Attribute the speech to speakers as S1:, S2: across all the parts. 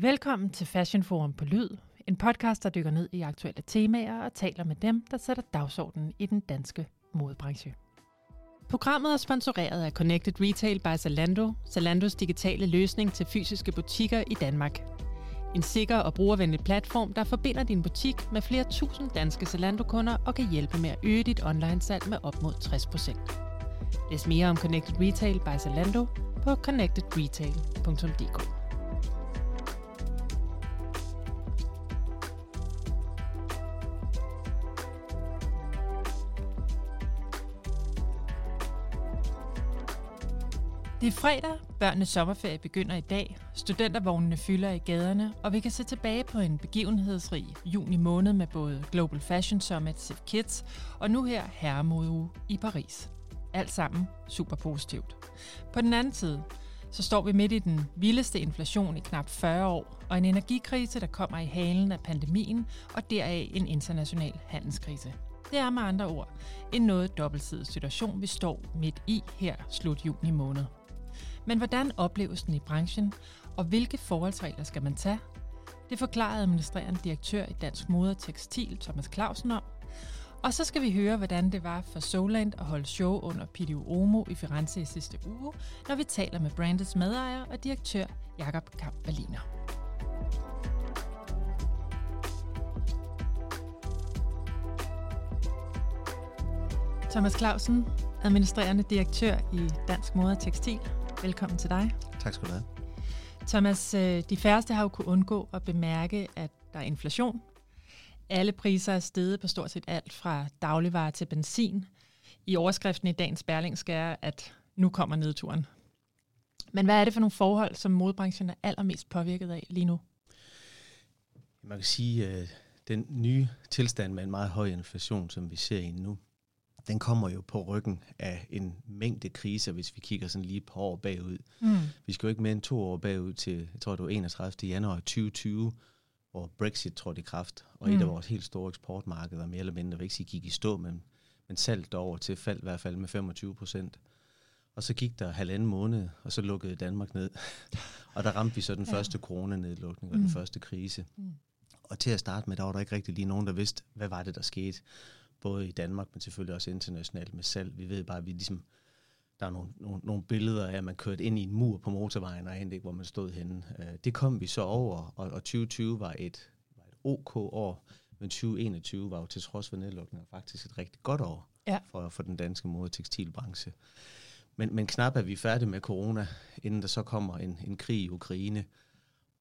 S1: Velkommen til Fashion Forum på Lyd, en podcast, der dykker ned i aktuelle temaer og taler med dem, der sætter dagsordenen i den danske modebranche. Programmet er sponsoreret af Connected Retail by Zalando, Zalandos digitale løsning til fysiske butikker i Danmark. En sikker og brugervenlig platform, der forbinder din butik med flere tusind danske Zalando-kunder og kan hjælpe med at øge dit online-salg med op mod 60%. Læs mere om Connected Retail by Zalando på connectedretail.dk. Det er fredag, børnenes sommerferie begynder i dag, studentervognene fylder i gaderne, og vi kan se tilbage på en begivenhedsrig juni måned med både Global Fashion Summit Sif Kids og nu her Herremodeuge i Paris. Alt sammen super positivt. På den anden side, så står vi midt i den vildeste inflation i knap 40 år, og en energikrise, der kommer i halen af pandemien, og deraf en international handelskrise. Det er med andre ord en noget dobbeltsidig situation, vi står midt i her slut juni måned. Men hvordan opleves den i branchen, og hvilke forholdsregler skal man tage? Det forklarede administrerende direktør i Dansk Mode og Tekstil, Thomas Clausen om. Og så skal vi høre, hvordan det var for Soland at holde show under Pidio Omo i Firenze i sidste uge, når vi taler med brandets medejer og direktør Jakob Kamp Berliner. Thomas Clausen, administrerende direktør i Dansk Mode og Tekstil. Velkommen til dig.
S2: Tak skal du have.
S1: Thomas, øh, de færreste har jo kunnet undgå at bemærke, at der er inflation. Alle priser er steget på stort set alt fra dagligvarer til benzin. I overskriften i dagens Berling skal at nu kommer nedturen. Men hvad er det for nogle forhold, som modebranchen er allermest påvirket af lige nu?
S2: Man kan sige, at øh, den nye tilstand med en meget høj inflation, som vi ser i nu, den kommer jo på ryggen af en mængde kriser, hvis vi kigger sådan lige på år bagud. Mm. Vi skal jo ikke mere end to år bagud til, jeg tror det var 31. januar 2020, hvor Brexit trådte i kraft, og mm. et af mm. vores helt store eksportmarkeder, mere eller mindre, ikke sige gik i stå, men, men salgt over til fald i hvert fald med 25 procent. Og så gik der halvanden måned, og så lukkede Danmark ned. og der ramte vi så den ja. første coronanedlukning og mm. den første krise. Mm. Og til at starte med, der var der ikke rigtig lige nogen, der vidste, hvad var det, der skete både i Danmark, men selvfølgelig også internationalt med salg. Vi ved bare, at vi ligesom, der er nogle, nogle, nogle billeder af, at man kørte ind i en mur på motorvejen, og ikke, hvor man stod henne. Øh, det kom vi så over, og, og 2020 var et, var et OK år, men 2021 var jo til trods for nedlukningen faktisk et rigtig godt år ja. for, for den danske mode- og tekstilbranche. Men, men knap er vi færdige med corona, inden der så kommer en, en krig i Ukraine,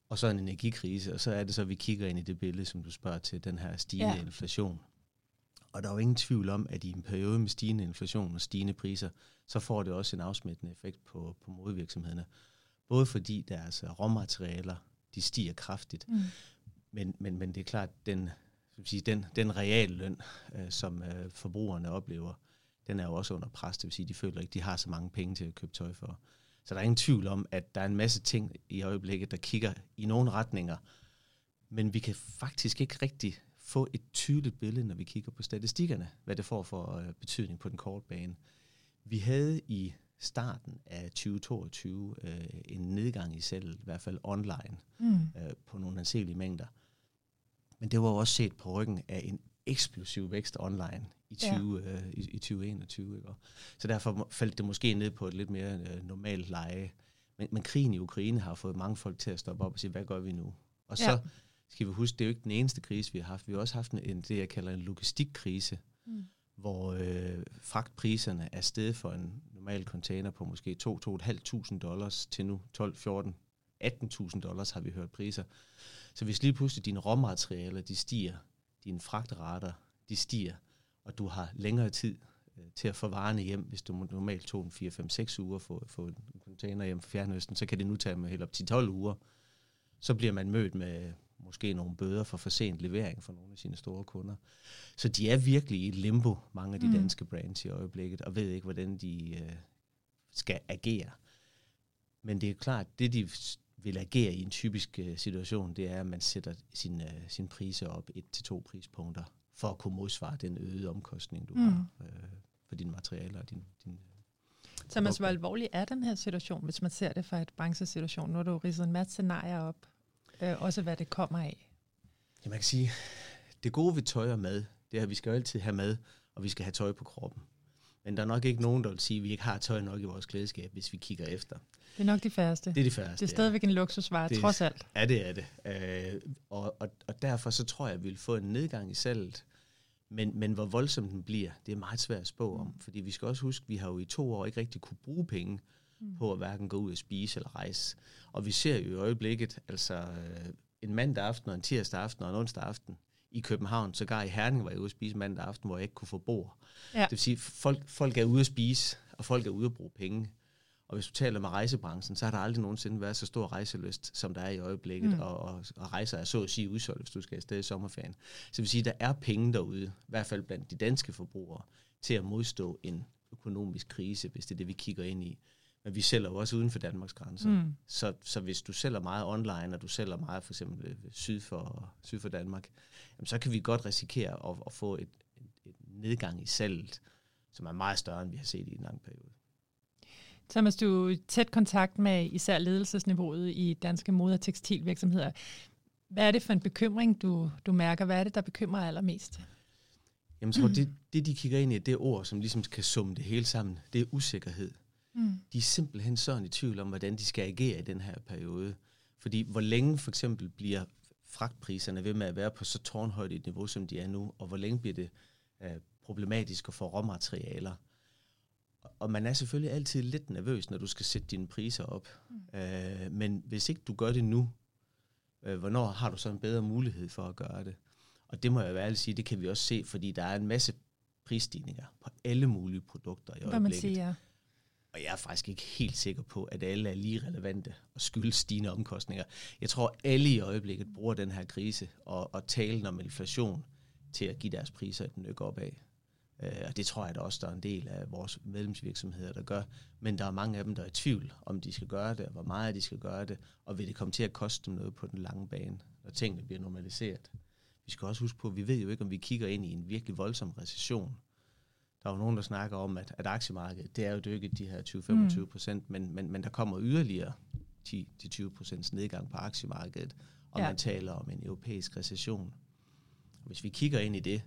S2: og så en energikrise, og så er det så, at vi kigger ind i det billede, som du spørger til, den her stigende ja. inflation. Og der er jo ingen tvivl om, at i en periode med stigende inflation og stigende priser, så får det også en afsmittende effekt på, på modevirksomhederne. Både fordi deres råmaterialer, de stiger kraftigt, mm. men, men, men det er klart, den, sige, den, den reelle løn, øh, som øh, forbrugerne oplever, den er jo også under pres. Det vil sige, de føler ikke, de har så mange penge til at købe tøj for. Så der er ingen tvivl om, at der er en masse ting i øjeblikket, der kigger i nogle retninger, men vi kan faktisk ikke rigtig få et tydeligt billede, når vi kigger på statistikkerne, hvad det får for øh, betydning på den korte bane. Vi havde i starten af 2022 øh, en nedgang i salget, i hvert fald online, mm. øh, på nogle anselige mængder. Men det var også set på ryggen af en eksplosiv vækst online i, 20, ja. øh, i, i 2021. Ikke? Så derfor faldt det måske ned på et lidt mere øh, normalt leje. Men, men krigen i Ukraine har fået mange folk til at stoppe op og sige, hvad gør vi nu? Og ja. Skal vi huske, det er jo ikke den eneste krise, vi har haft. Vi har også haft en, det, jeg kalder en logistikkrise, mm. hvor øh, fragtpriserne er steget for en normal container på måske 2-2.500 dollars til nu 12, 14, 18.000 dollars har vi hørt priser. Så hvis lige pludselig dine råmaterialer, de stiger, dine fragtrater, de stiger, og du har længere tid øh, til at få varerne hjem, hvis du normalt tog en 4, 5, 6 uger for at få en container hjem fra Fjernøsten, så kan det nu tage med helt op til 12 uger. Så bliver man mødt med måske nogle bøder for for sent levering for nogle af sine store kunder. Så de er virkelig i limbo, mange af de mm. danske brands i øjeblikket, og ved ikke, hvordan de øh, skal agere. Men det er klart, det de vil agere i en typisk øh, situation, det er, at man sætter sin, øh, sin priser op et til to prispunkter, for at kunne modsvare den øgede omkostning, du mm. har øh, for dine materialer og din, din
S1: så hvor alvorlig er den her situation, hvis man ser det fra et branchesituation? Nu har du ridset en masse scenarier op øh, også hvad det kommer af?
S2: Ja, man kan sige, det gode ved tøj og mad, det er, at vi skal jo altid have mad, og vi skal have tøj på kroppen. Men der er nok ikke nogen, der vil sige, at vi ikke har tøj nok i vores klædeskab, hvis vi kigger efter.
S1: Det er nok de færreste.
S2: Det er de færreste,
S1: Det er stadigvæk ja. en luksusvare,
S2: Det-
S1: trods alt.
S2: Ja, det er det. Øh, og, og, og derfor så tror jeg, at vi vil få en nedgang i salget. Men, men hvor voldsom den bliver, det er meget svært at spå om. Fordi vi skal også huske, at vi har jo i to år ikke rigtig kunne bruge penge
S1: Mm.
S2: på at hverken gå ud og spise eller rejse. Og vi ser jo i øjeblikket, altså øh, en mandag aften og en tirsdag aften og en onsdag aften i København, sågar i Herning var jeg ude at spise mandag aften, hvor jeg ikke kunne få bord.
S1: Ja.
S2: Det vil sige, folk, folk er ude at spise, og folk er ude at bruge penge. Og hvis du taler med rejsebranchen, så har der aldrig nogensinde været så stor rejseløst, som der er i øjeblikket,
S1: Mm.
S2: og, og, og rejser er så at sige udsolgt, hvis du skal afsted i sommerferien. Så det vil sige, der er penge derude, i hvert fald blandt de danske forbrugere, til at modstå en økonomisk krise, hvis det er det, vi kigger ind i. Men vi sælger jo også uden for Danmarks grænser. Mm. Så, så hvis du sælger meget online, og du sælger meget for eksempel øh, syd for, syd for Danmark, jamen, så kan vi godt risikere at, at få et, et, et nedgang i salget, som er meget større, end vi har set i en lang periode.
S1: Thomas, du er i tæt kontakt med især ledelsesniveauet i danske mode- og tekstilvirksomheder. Hvad er det for en bekymring, du, du mærker? Hvad er det, der bekymrer allermest?
S2: Jamen, jeg tror, det, det de kigger ind i, det ord, som ligesom kan summe det hele sammen, det er usikkerhed.
S1: Mm.
S2: De er simpelthen sådan i tvivl om, hvordan de skal agere i den her periode. Fordi hvor længe for eksempel bliver fragtpriserne ved med at være på så tårnhøjt et niveau, som de er nu, og hvor længe bliver det øh, problematisk at få råmaterialer. Og man er selvfølgelig altid lidt nervøs, når du skal sætte dine priser op. Mm. Øh, men hvis ikke du gør det nu, øh, hvornår har du så en bedre mulighed for at gøre det? Og det må jeg være ærlig sige, det kan vi også se, fordi der er en masse prisstigninger på alle mulige produkter i
S1: Hvad man
S2: øjeblikket.
S1: siger.
S2: Og jeg er faktisk ikke helt sikker på, at alle er lige relevante og skyldes stigende omkostninger. Jeg tror, alle i øjeblikket bruger den her krise og, og talen om inflation til at give deres priser et nyk opad. Øh, og det tror jeg da også, der er en del af vores medlemsvirksomheder, der gør. Men der er mange af dem, der er i tvivl, om de skal gøre det, og hvor meget de skal gøre det, og vil det komme til at koste dem noget på den lange bane, når tingene bliver normaliseret. Vi skal også huske på, at vi ved jo ikke, om vi kigger ind i en virkelig voldsom recession. Der er jo nogen, der snakker om, at, at aktiemarkedet, det er jo dykket de her 20-25 procent, men, men, men der kommer yderligere 10-20 procents nedgang på aktiemarkedet, og
S1: Ja.
S2: man taler om en europæisk recession. Og hvis vi kigger ind i det,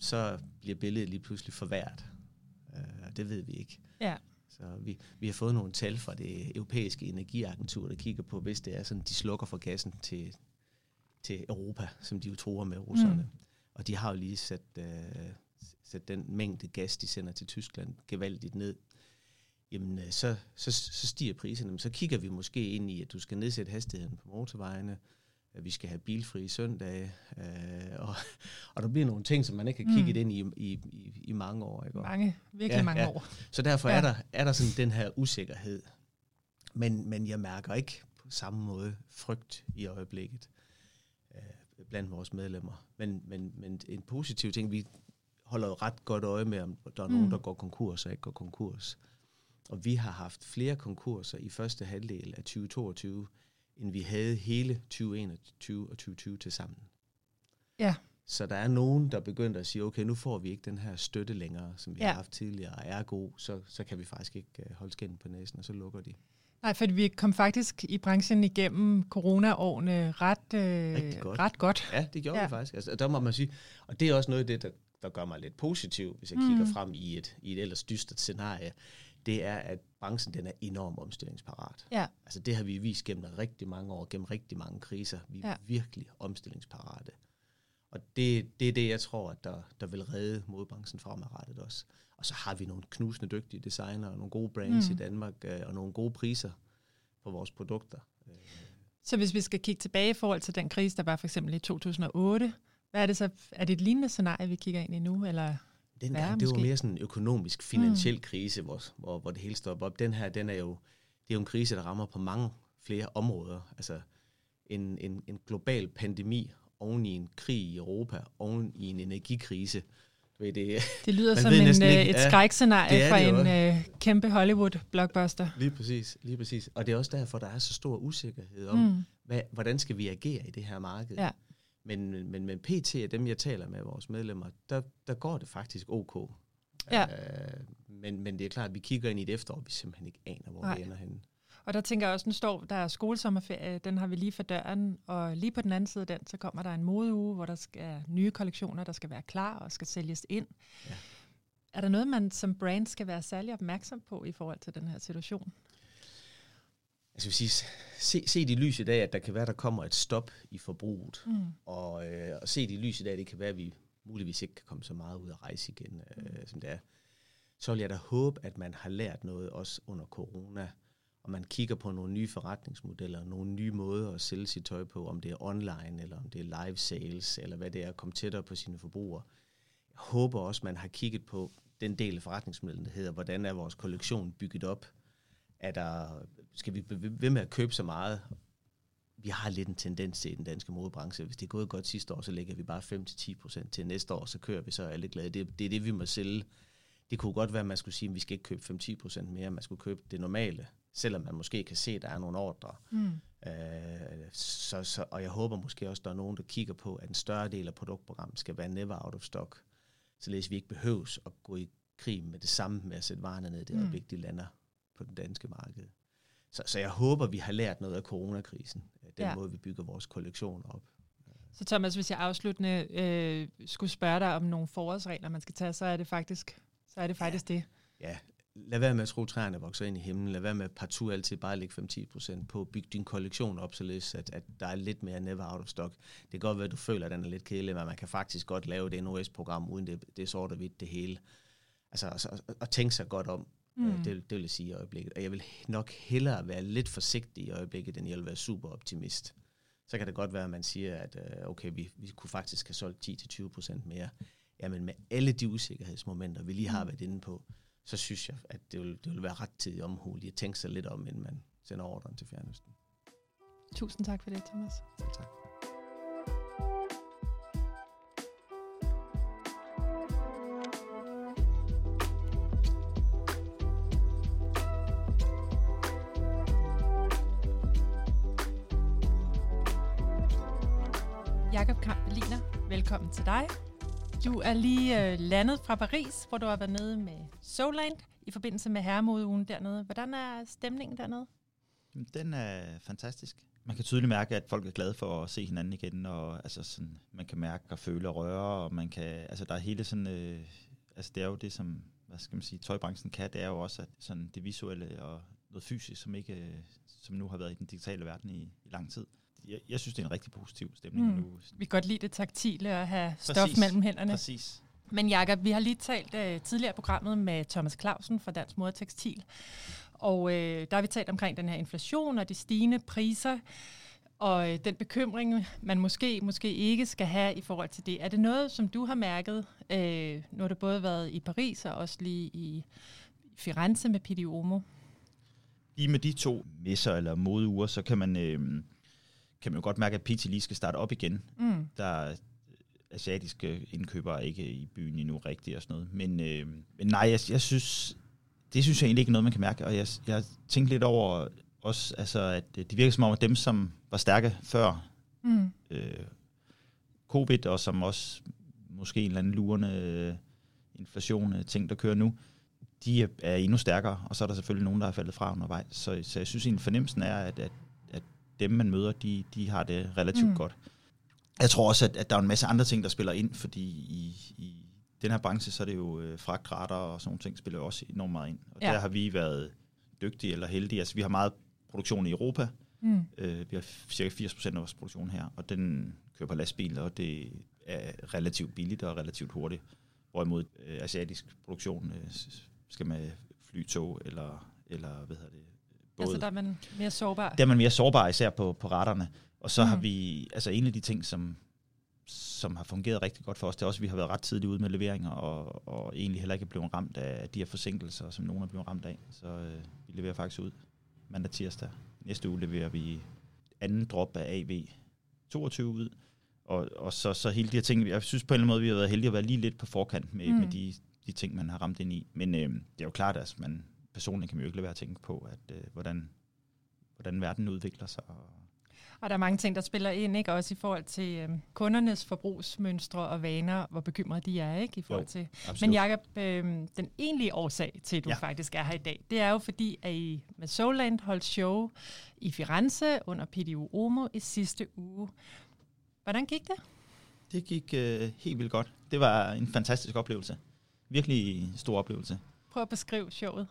S2: så bliver billedet lige pludselig forværret. Øh, og det ved vi ikke.
S1: Ja.
S2: Så vi, vi har fået nogle tal fra det europæiske energiagentur, der kigger på, hvis det er sådan, de slukker for gassen til, til Europa, som de jo tror med russerne.
S1: Mm.
S2: Mm. Og de har jo lige sat, øh, sat den mængde gas, de sender til Tyskland, gevaldigt ned. Jamen, øh, så, så, så stiger priserne. Men så kigger vi måske ind i, at du skal nedsætte hastigheden på motorvejene, at vi skal have bilfri søndage, øh, og, og der bliver nogle ting, som man ikke har kigget
S1: Mm.
S2: ind i i, i, i mange år. Ikke?
S1: Mange, virkelig
S2: Ja,
S1: mange
S2: ja.
S1: år.
S2: så derfor
S1: ja.
S2: er, der, er der sådan den her usikkerhed. Men, men jeg mærker ikke på samme måde frygt i øjeblikket øh, blandt vores medlemmer. Men, men, men en positiv ting, vi holder jo ret godt øje med, om der er nogen,
S1: Mm.
S2: der går konkurs og ikke går konkurs. Og vi har haft flere konkurser i første halvdel af 2022, end vi havde hele 2021 og 2020 til sammen.
S1: Ja.
S2: Så der er nogen, der begynder at sige, okay, nu får vi ikke den her støtte længere, som vi
S1: Ja.
S2: har haft tidligere, og er god, så, så kan vi faktisk ikke uh, holde skænden på næsen, og så lukker de.
S1: Nej, for vi kom faktisk i branchen igennem corona-årene ret, øh,
S2: Rigtig godt.
S1: ret godt.
S2: Ja, det gjorde
S1: ja.
S2: vi faktisk. Altså, der må man sige, og det er også noget af det, der, der gør mig lidt positiv, hvis jeg
S1: Mm.
S2: kigger frem i et, i et ellers dystert scenarie, det er, at branchen den er enormt omstillingsparat.
S1: Ja.
S2: Altså det har vi vist gennem rigtig mange år, gennem rigtig mange kriser. Vi er
S1: Ja.
S2: virkelig omstillingsparate. Og det, det er det, jeg tror, at der, der vil redde modbranchen fremadrettet også. Og så har vi nogle knusende dygtige designer og nogle gode brands
S1: Mm.
S2: i Danmark, øh, og nogle gode priser på vores produkter.
S1: Så hvis vi skal kigge tilbage i forhold til den krise, der var for eksempel i 2008, hvad er det så? Er det et lignende scenarie, vi kigger ind i nu? Eller?
S2: Den
S1: Værre
S2: gang, det var mere sådan en økonomisk, finansiel mm. krise, hvor, hvor, hvor det hele stopper op. Den her, den er jo, det er jo en krise, der rammer på mange flere områder. Altså en, en, en global pandemi oven i en krig i Europa, oven i en energikrise. Du ved, det,
S1: Det lyder som en, øh,
S2: ikke-
S1: et skrækscenarie fra en øh, kæmpe Hollywood-blockbuster.
S2: lige præcis, lige præcis. Og det er også derfor, der er så stor usikkerhed om,
S1: Mm.
S2: hvad, hvordan skal vi agere i det her marked.
S1: Ja.
S2: Men, men, men PT af dem, jeg taler med, vores medlemmer, der, der går det faktisk ok.
S1: Ja.
S2: Øh, men, men det er klart, at vi kigger ind i et efterår, vi simpelthen ikke aner, hvor
S1: Nej.
S2: det ender henne.
S1: Og der tænker jeg også, nu står der er skolesommerferie, den har vi lige for døren, og lige på den anden side af den, så kommer der en modeuge, hvor der skal nye kollektioner, der skal være klar og skal sælges ind. Ja. Er der noget, man som brand skal være særlig opmærksom på i forhold til den her situation?
S2: Altså, vil sige, se, se i lys i dag, at der kan være, der kommer et stop i forbruget. Mm. Og, øh, og se i lys i dag, det kan være, at vi muligvis ikke kan komme så meget ud at rejse igen, øh, mm. som det er. Så vil jeg da håbe, at man har lært noget også under corona, og man kigger på nogle nye forretningsmodeller, nogle nye måder at sælge sit tøj på, om det er online, eller om det er live sales, eller hvad det er at komme tættere på sine forbrugere. Jeg håber også, man har kigget på den del af forretningsmodellen, der hedder, hvordan er vores kollektion bygget op? Er der, skal vi blive ved med at købe så meget? Vi har lidt en tendens til i den danske modebranche. Hvis det er gået godt sidste år, så lægger vi bare 5-10% til næste år, så kører vi så alle glade. Det, det er det, vi må sælge. Det kunne godt være, at man skulle sige, at vi skal ikke købe 5-10% mere, man skulle købe det normale, selvom man måske kan se, at der er nogle ordre. Mm. Øh, så, så, og jeg håber måske også, at der er nogen, der kigger på, at en større del af produktprogrammet skal være never out of stock således vi ikke behøves at gå i krig med det samme med at sætte varerne ned i det mm. øjeblik, de lander på den danske marked. Så, så jeg håber, vi har lært noget af coronakrisen, den ja. måde, vi bygger vores kollektion op.
S1: Så Thomas, hvis jeg afsluttende øh, skulle spørge dig om nogle forårsregler, man skal tage, så er det faktisk, så er det, faktisk
S2: ja.
S1: det.
S2: Ja, lad være med at tro, at træerne vokser ind i himlen. Lad være med at partout altid bare lægge 5-10% på. Byg din kollektion op, således at, at der er lidt mere never out of stock. Det kan godt være, at du føler, at den er lidt kedelig, men man kan faktisk godt lave det NOS-program, uden det, det er sort og hvidt det hele. Altså, altså at tænke sig godt om, mm. det, det vil jeg sige i øjeblikket. Og jeg vil nok hellere være lidt forsigtig i øjeblikket, end jeg vil være super optimist. Så kan det godt være, at man siger, at øh, okay, vi, vi kunne faktisk have solgt 10-20% mere. Jamen med alle de usikkerhedsmomenter, vi lige har mm. været inde på, så synes jeg, at det vil, det vil være ret tid omhu lige at tænke sig lidt om, inden man sender ordren til Fjernøsten.
S1: Tusind tak for det, Thomas.
S2: Tak.
S1: Velkommen til dig. Du er lige øh, landet fra Paris, hvor du har været nede med Soland i forbindelse med herremodeugen dernede. Hvordan er stemningen dernede?
S3: Den er fantastisk. Man kan tydeligt mærke, at folk er glade for at se hinanden igen, og altså sådan, man kan mærke og føle og røre, og man kan, altså der er hele sådan, øh, altså det er jo det, som, hvad skal man sige, tøjbranchen kan, det er jo også at sådan det visuelle og noget fysisk, som ikke, øh, som nu har været i den digitale verden i, i lang tid jeg, jeg synes, det er en rigtig positiv stemning mm. nu.
S1: Vi kan godt lide det taktile og have præcis, stof mellem hænderne.
S3: Præcis.
S1: Men Jakob, vi har lige talt uh, tidligere i programmet med Thomas Clausen fra Dansk Mode Tekstil, og uh, der har vi talt omkring den her inflation og de stigende priser, og uh, den bekymring, man måske, måske ikke skal have i forhold til det. Er det noget, som du har mærket? Uh, nu har du både været i Paris og også lige i Firenze med Pidi Omo.
S3: Lige med de to messer eller modeuger, så kan man... Øh, kan man jo godt mærke, at PT lige skal starte op igen. Mm. Der er asiatiske indkøbere ikke i byen endnu rigtigt og sådan noget. Men, øh, men nej, jeg, jeg synes, det synes jeg egentlig ikke er noget, man kan mærke. Og jeg, jeg tænkte lidt over også, altså, at det virker som om, at dem, som var stærke før mm. øh, covid, og som også måske en eller anden lurende øh, inflation øh, ting, der kører nu, de er, endnu stærkere, og så er der selvfølgelig nogen, der er faldet fra undervejs. Så, så jeg synes egentlig, fornemmelsen er, at, at dem, man møder, de, de har det relativt mm. godt. Jeg tror også, at, at der er en masse andre ting, der spiller ind, fordi i, i den her branche, så er det jo øh, fragtrater og sådan nogle ting, spiller også enormt meget ind. Og ja. der har vi været dygtige eller heldige. Altså, vi har meget produktion i Europa. Mm. Øh, vi har cirka 80% af vores produktion her, og den kører på lastbil, og det er relativt billigt og relativt hurtigt. Hvorimod øh, asiatisk produktion øh, skal med flytog eller, eller hvad hedder det,
S1: Både, altså der er man mere sårbar?
S3: Der er man mere sårbar, især på, på retterne. Og så mm. har vi, altså en af de ting, som, som har fungeret rigtig godt for os, det er også, at vi har været ret tidligt ude med leveringer, og, og egentlig heller ikke blevet ramt af de her forsinkelser, som nogen er blevet ramt af. Så øh, vi leverer faktisk ud mandag tirsdag. Næste uge leverer vi anden drop af AV 22 ud. Og, og så, så hele de her ting, jeg synes på en eller anden måde, vi har været heldige at være lige lidt på forkant med, mm. med de, de ting, man har ramt ind i. Men øh, det er jo klart, at man, personligt kan man jo ikke lade være at tænke på, at øh, hvordan, hvordan verden udvikler sig.
S1: Og der er mange ting, der spiller ind, ikke? Også i forhold til øh, kundernes forbrugsmønstre og vaner, hvor bekymrede de er, ikke? I forhold
S3: Jo,
S1: til.
S3: absolut.
S1: Men Jacob, øh, den egentlige årsag til, at du
S3: Ja.
S1: faktisk er her i dag, det er jo fordi, at I med Soulland holdt show i Firenze under PDU Omo i sidste uge. Hvordan gik det?
S3: Det gik øh, helt vildt godt. Det var en fantastisk oplevelse. Virkelig stor oplevelse.
S1: Prøv at beskrive showet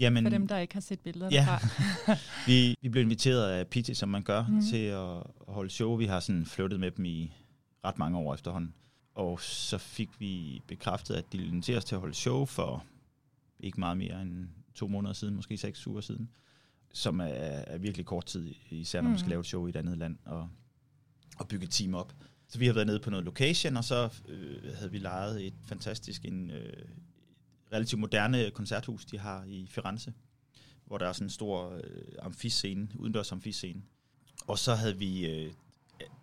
S3: Jamen,
S1: for dem, der ikke har set billeder
S3: Ja.
S1: derfra.
S3: vi, vi blev inviteret af PT, som man gør, mm. til at, at holde show. Vi har sådan flyttet med dem i ret mange år efterhånden. Og så fik vi bekræftet, at de ville invitere os til at holde show for ikke meget mere end to måneder siden, måske seks uger siden. Som er, er virkelig kort tid, især når man skal
S1: Mhm.
S3: lave et show i et andet land og, og bygge et team op. Så vi har været nede på noget location, og så øh, havde vi lejet et fantastisk, en øh, relativt moderne koncerthus, de har i Firenze, hvor der er sådan en stor øh, amfiscene, udendørs amfiscene. Og så havde vi, øh,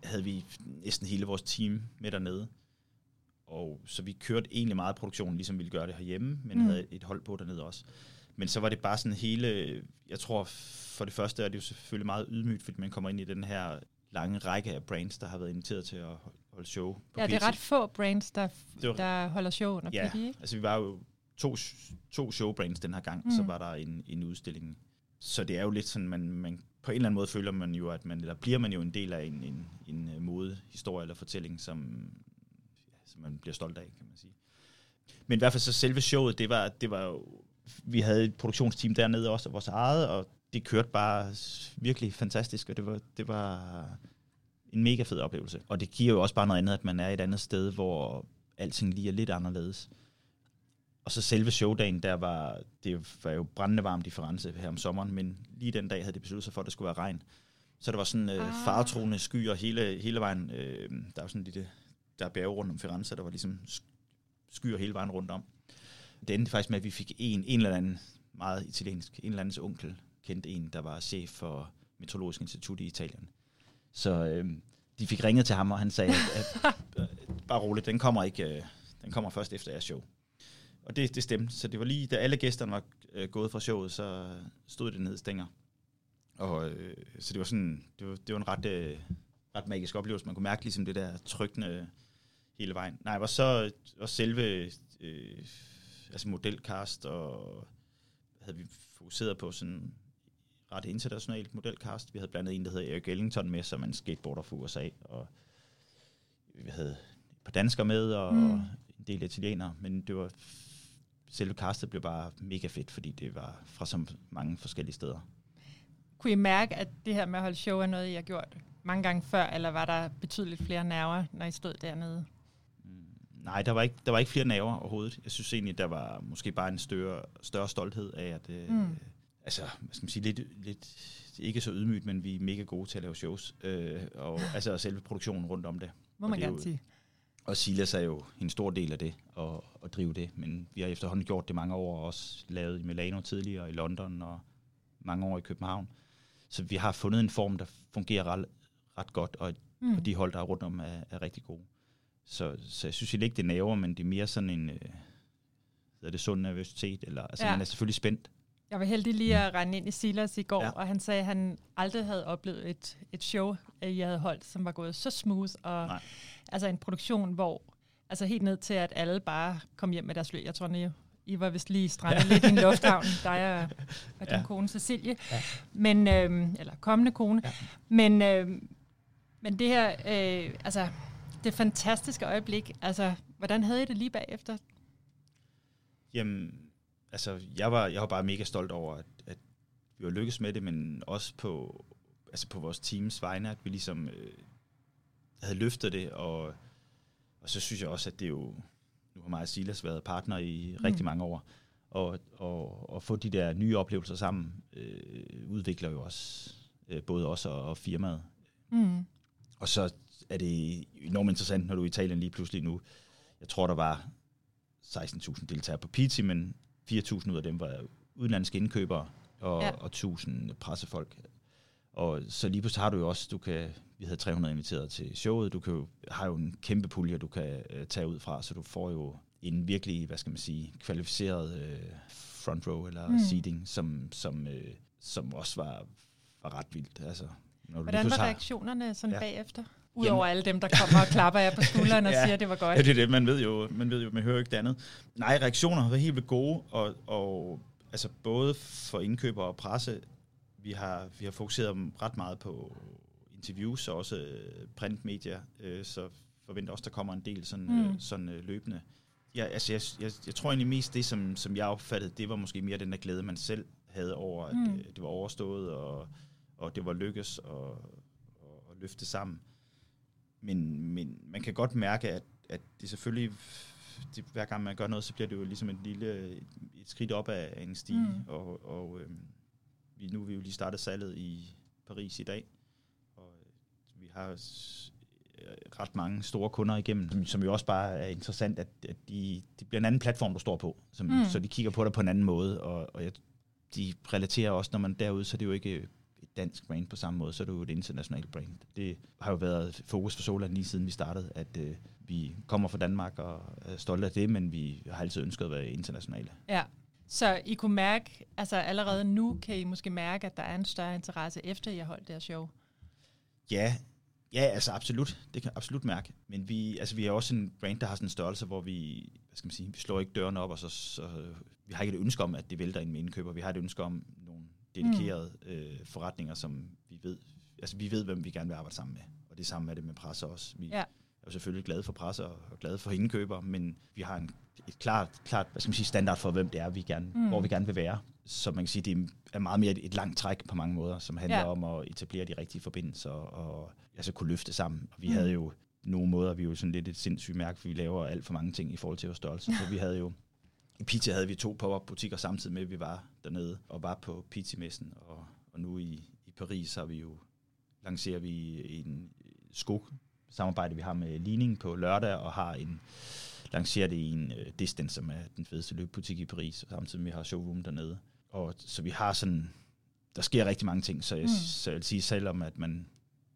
S3: havde vi næsten hele vores team med dernede. Og så vi kørte egentlig meget produktionen, ligesom vi ville gøre det herhjemme, men
S1: Mm.
S3: havde et hold på dernede også. Men så var det bare sådan hele, jeg tror for det første er det jo selvfølgelig meget ydmygt, fordi man kommer ind i den her lange række af brands, der har været inviteret til at holde show på
S1: Ja, det er
S3: PT.
S1: ret få brands, der,
S3: var-
S1: der holder show under
S3: Ja,
S1: PD, ikke?
S3: altså vi var jo to, to showbrands den her gang, mm. så var der en, en udstilling. Så det er jo lidt sådan, man, man på en eller anden måde føler man jo, at man, eller bliver man jo en del af en, en, en øh, modehistorie eller fortælling, som, ja, som man bliver stolt af, kan man sige. Men i hvert fald så selve showet, det var, det var jo, vi havde et produktionsteam dernede også, vores eget, og det kørte bare virkelig fantastisk, og det var, det var en mega fed oplevelse. Og det giver jo også bare noget andet, at man er et andet sted, hvor alting lige er lidt anderledes. Og så selve showdagen, der var, det var jo brændende varmt i Firenze her om sommeren, men lige den dag havde de besluttet sig for, at det skulle være regn. Så der var sådan øh,
S1: Ah.
S3: faretruende skyer hele, hele vejen. Øh, der var sådan lidt, der er bjerge rundt om Firenze, der var ligesom sk- skyer hele vejen rundt om. Det endte faktisk med, at vi fik en, en eller anden meget italiensk, en eller andens onkel, kendte en, der var chef for Meteorologisk Institut i Italien. Så øh, de fik ringet til ham, og han sagde, at, at, at bare roligt, den kommer ikke, øh, den kommer først efter jeres show. Og det, det stemte. Så det var lige, da alle gæsterne var øh, gået fra showet, så stod det ned i stænger. Og, øh, så det var sådan, det var, det var en ret, øh, ret magisk oplevelse. Man kunne mærke ligesom det der trykkende hele vejen. Nej, var så og selve øh, altså modelcast, og havde vi fokuseret på sådan ret internationalt modelcast. Vi havde blandt andet en, der hedder Eric Ellington med, som er en skateboarder fra USA, og vi havde et par danskere med, og
S1: Mm.
S3: en del italienere, men det var selve castet blev bare mega fedt, fordi det var fra så mange forskellige steder.
S1: Kunne I mærke, at det her med at holde show er noget, I har gjort mange gange før, eller var der betydeligt flere nerver, når I stod dernede?
S3: Mm, Nej, der var, ikke, der var ikke flere naver overhovedet. Jeg synes egentlig, der var måske bare en større, større stolthed af, at øh,
S1: mm.
S3: Altså, hvad skal man sige, lidt, lidt, ikke så ydmygt, men vi er mega gode til at lave shows. Øh, og altså selve produktionen rundt om det.
S1: Må
S3: Og
S1: man
S3: det er
S1: gerne
S3: jo-
S1: sige.
S3: Og Silas er jo en stor del af det, at, at drive det. Men vi har efterhånden gjort det mange år, og også lavet i Milano tidligere, i London og mange år i København. Så vi har fundet en form, der fungerer ret, ret godt, og, mm. og de hold, der er rundt om, er, er rigtig gode. Så, så jeg synes ikke, det er naver, men det er mere sådan en, øh, hedder det sund nervøsitet, eller altså
S1: ja.
S3: man er selvfølgelig spændt.
S1: Jeg var heldig lige at rende ind i Silas i går, ja.
S3: Ja.
S1: og han sagde, at han aldrig havde oplevet et, et show, øh, jeg havde holdt, som var gået så smooth, og
S3: Nej.
S1: altså en produktion, hvor altså helt ned til, at alle bare kom hjem med deres fly. Jeg tror, I, I var vist lige strandet lidt i en lufthavn, dig og, og din ja.
S3: Ja.
S1: kone Cecilie,
S3: Ja.
S1: men, øhm, eller kommende kone.
S3: Ja.
S1: Men, øhm, men det her, øh, altså det fantastiske øjeblik, altså hvordan havde I det lige bagefter?
S3: Jamen, altså, jeg var, jeg var bare mega stolt over, at, at vi var lykkes med det, men også på, altså på vores teams vegne, at vi ligesom øh, havde løftet det, og, og så synes jeg også, at det er jo, nu har mig og Silas været partner i
S1: Mm.
S3: rigtig mange år, og, og, og få de der nye oplevelser sammen, øh, udvikler jo også øh, både os og, og firmaet.
S1: Mm.
S3: Og så er det enormt interessant, når du er i Italien lige pludselig nu. Jeg tror, der var 16.000 deltagere på PT, men 4.000 ud af dem var udenlandske indkøbere og,
S1: Ja.
S3: og 1.000 pressefolk. Og så lige pludselig har du jo også, du kan, vi havde 300 inviteret til showet, du kan jo, har jo en kæmpe pulje, du kan øh, tage ud fra, så du får jo en virkelig, hvad skal man sige, kvalificeret øh, front row eller
S1: Mm.
S3: seating, som, som, øh, som også var, var ret vildt. Altså, Når
S1: Hvordan
S3: lige
S1: var
S3: har-
S1: reaktionerne sådan
S3: ja.
S1: bagefter? Udover alle dem, der kommer og klapper jer på skulderen og
S3: Ja.
S1: siger, at det var godt.
S3: Ja, det er det. Man ved jo, man ved jo, man hører jo ikke det andet. Nej, reaktioner har været helt vildt gode, og, og altså både for indkøbere og presse, vi har, vi har fokuseret ret meget på interviews og også øh, printmedier, øh, så forventer også, der kommer en del sådan, mm. øh,
S1: Mm.
S3: sådan øh, løbende. Ja, altså jeg, jeg, jeg tror egentlig mest det, som, som jeg opfattede, det var måske mere den der glæde, man selv havde over, at
S1: Mm.
S3: øh, det var overstået, og, og det var lykkes og, og, og løfte sammen. Men, men man kan godt mærke, at, at det selvfølgelig, det, hver gang man gør noget, så bliver det jo ligesom et lille et, et skridt op af, af en stige.
S1: Mm.
S3: Og, og øhm, vi, nu er vi jo lige startet salget i Paris i dag, og øh, vi har øh, ret mange store kunder igennem, som, som jo også bare er interessant, at, at de, det bliver en anden platform, du står på, som,
S1: Mm.
S3: så de kigger på dig på en anden måde, og, og jeg, de relaterer også, når man er derude, så er det jo ikke et dansk brand på samme måde, så er det jo et internationalt brand. Det har jo været fokus for Solan lige siden vi startede, at øh, vi kommer fra Danmark og er stolte af det, men vi har altid ønsket at være internationale.
S1: Ja. Så I kunne mærke, altså allerede nu kan I måske mærke, at der er en større interesse efter, I har holdt det her show.
S3: Ja, ja, altså absolut. Det kan jeg absolut mærke. Men vi, altså, vi er også en brand, der har sådan en størrelse, hvor vi, hvad skal man sige, vi slår ikke døren op, og så, så vi har ikke et ønske om, at det vælter ind med indkøber. Vi har et ønske om dedikerede mm. øh, forretninger, som vi ved, altså vi ved, hvem vi gerne vil arbejde sammen med. Og det samme er det med presse også. Vi
S1: Ja.
S3: er jo selvfølgelig glade for presse og, og glade for indkøber, men vi har en, et klart, klart hvad skal man sige, standard for, hvem det er, vi gerne,
S1: Mm.
S3: hvor vi gerne vil være. Så man kan sige, det er meget mere et, et langt træk på mange måder, som handler
S1: Ja.
S3: om at etablere de rigtige forbindelser og altså kunne løfte sammen. Og vi
S1: mm.
S3: havde jo nogle måder, vi er jo sådan lidt et sindssygt mærke, for vi laver alt for mange ting i forhold til vores størrelse. Så vi havde jo, i Pizza havde vi to pop-up butikker samtidig med, at vi var dernede og var på Pizza-messen. Og, og nu i, i Paris har vi jo, lancerer vi en sko samarbejde, vi har med Ligning på lørdag, og har en lancerer det i en uh, Distance, som er den fedeste løbbutik i Paris, samtidig med, at vi har showroom dernede. Og så vi har sådan, der sker rigtig mange ting, så jeg,
S1: mm.
S3: så jeg vil sige, selvom at man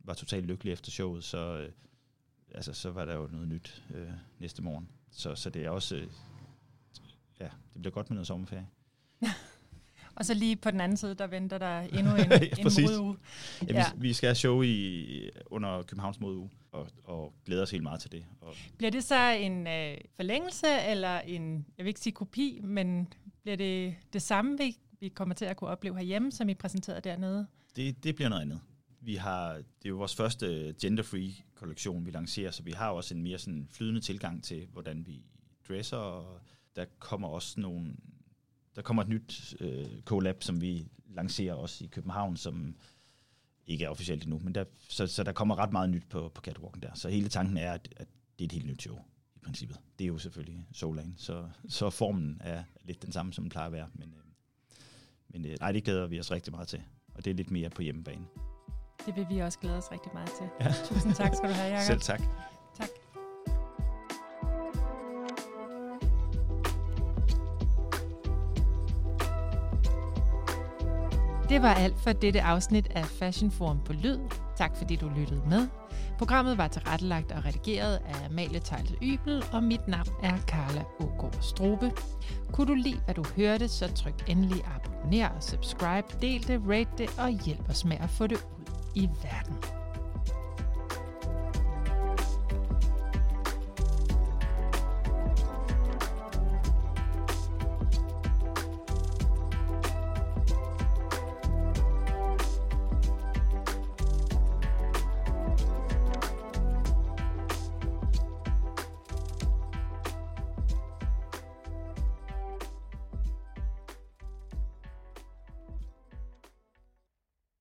S3: var totalt lykkelig efter showet, så, øh, altså, så var der jo noget nyt øh, næste morgen. Så, så det er også, øh, ja, det bliver godt med noget sommerferie.
S1: Og så lige på den anden side, der venter der endnu en,
S3: Ja,
S1: en modeuge.
S3: Ja,
S1: Ja.
S3: Vi, vi skal have show i, under Københavns modeuge, og, og glæder os helt meget til det. Og
S1: Bliver det så en øh, forlængelse, eller en, jeg vil ikke sige kopi, men bliver det det samme, vi, vi kommer til at kunne opleve herhjemme, som I præsenterede dernede?
S3: det, det bliver noget andet. Vi har, det er jo vores første gender-free kollektion, vi lancerer, så vi har også en mere sådan flydende tilgang til, hvordan vi dresser, og der kommer også nogle, der kommer et nyt øh, collab, som vi lancerer også i København, som ikke er officielt endnu, men der, så, så der kommer ret meget nyt på, på catwalken der. Så hele tanken er, at, at det er et helt nyt show i princippet. Det er jo selvfølgelig Solan, så, så formen er lidt den samme, som den plejer at være, men, øh, men øh, nej, det glæder vi os rigtig meget til, og det er lidt mere på hjemmebane.
S1: Det vil vi også glæde os rigtig meget til.
S3: Ja.
S1: Tusind tak skal du have, Jacob.
S3: Selv
S1: tak. Det var alt for dette afsnit af Fashion Forum på Lyd. Tak fordi du lyttede med. Programmet var tilrettelagt og redigeret af Amalie Tejlte Ybel, og mit navn er Carla Ågaard Strobe. Kunne du lide, hvad du hørte, så tryk endelig abonner, subscribe, del det, rate det og hjælp os med at få det ud i verden.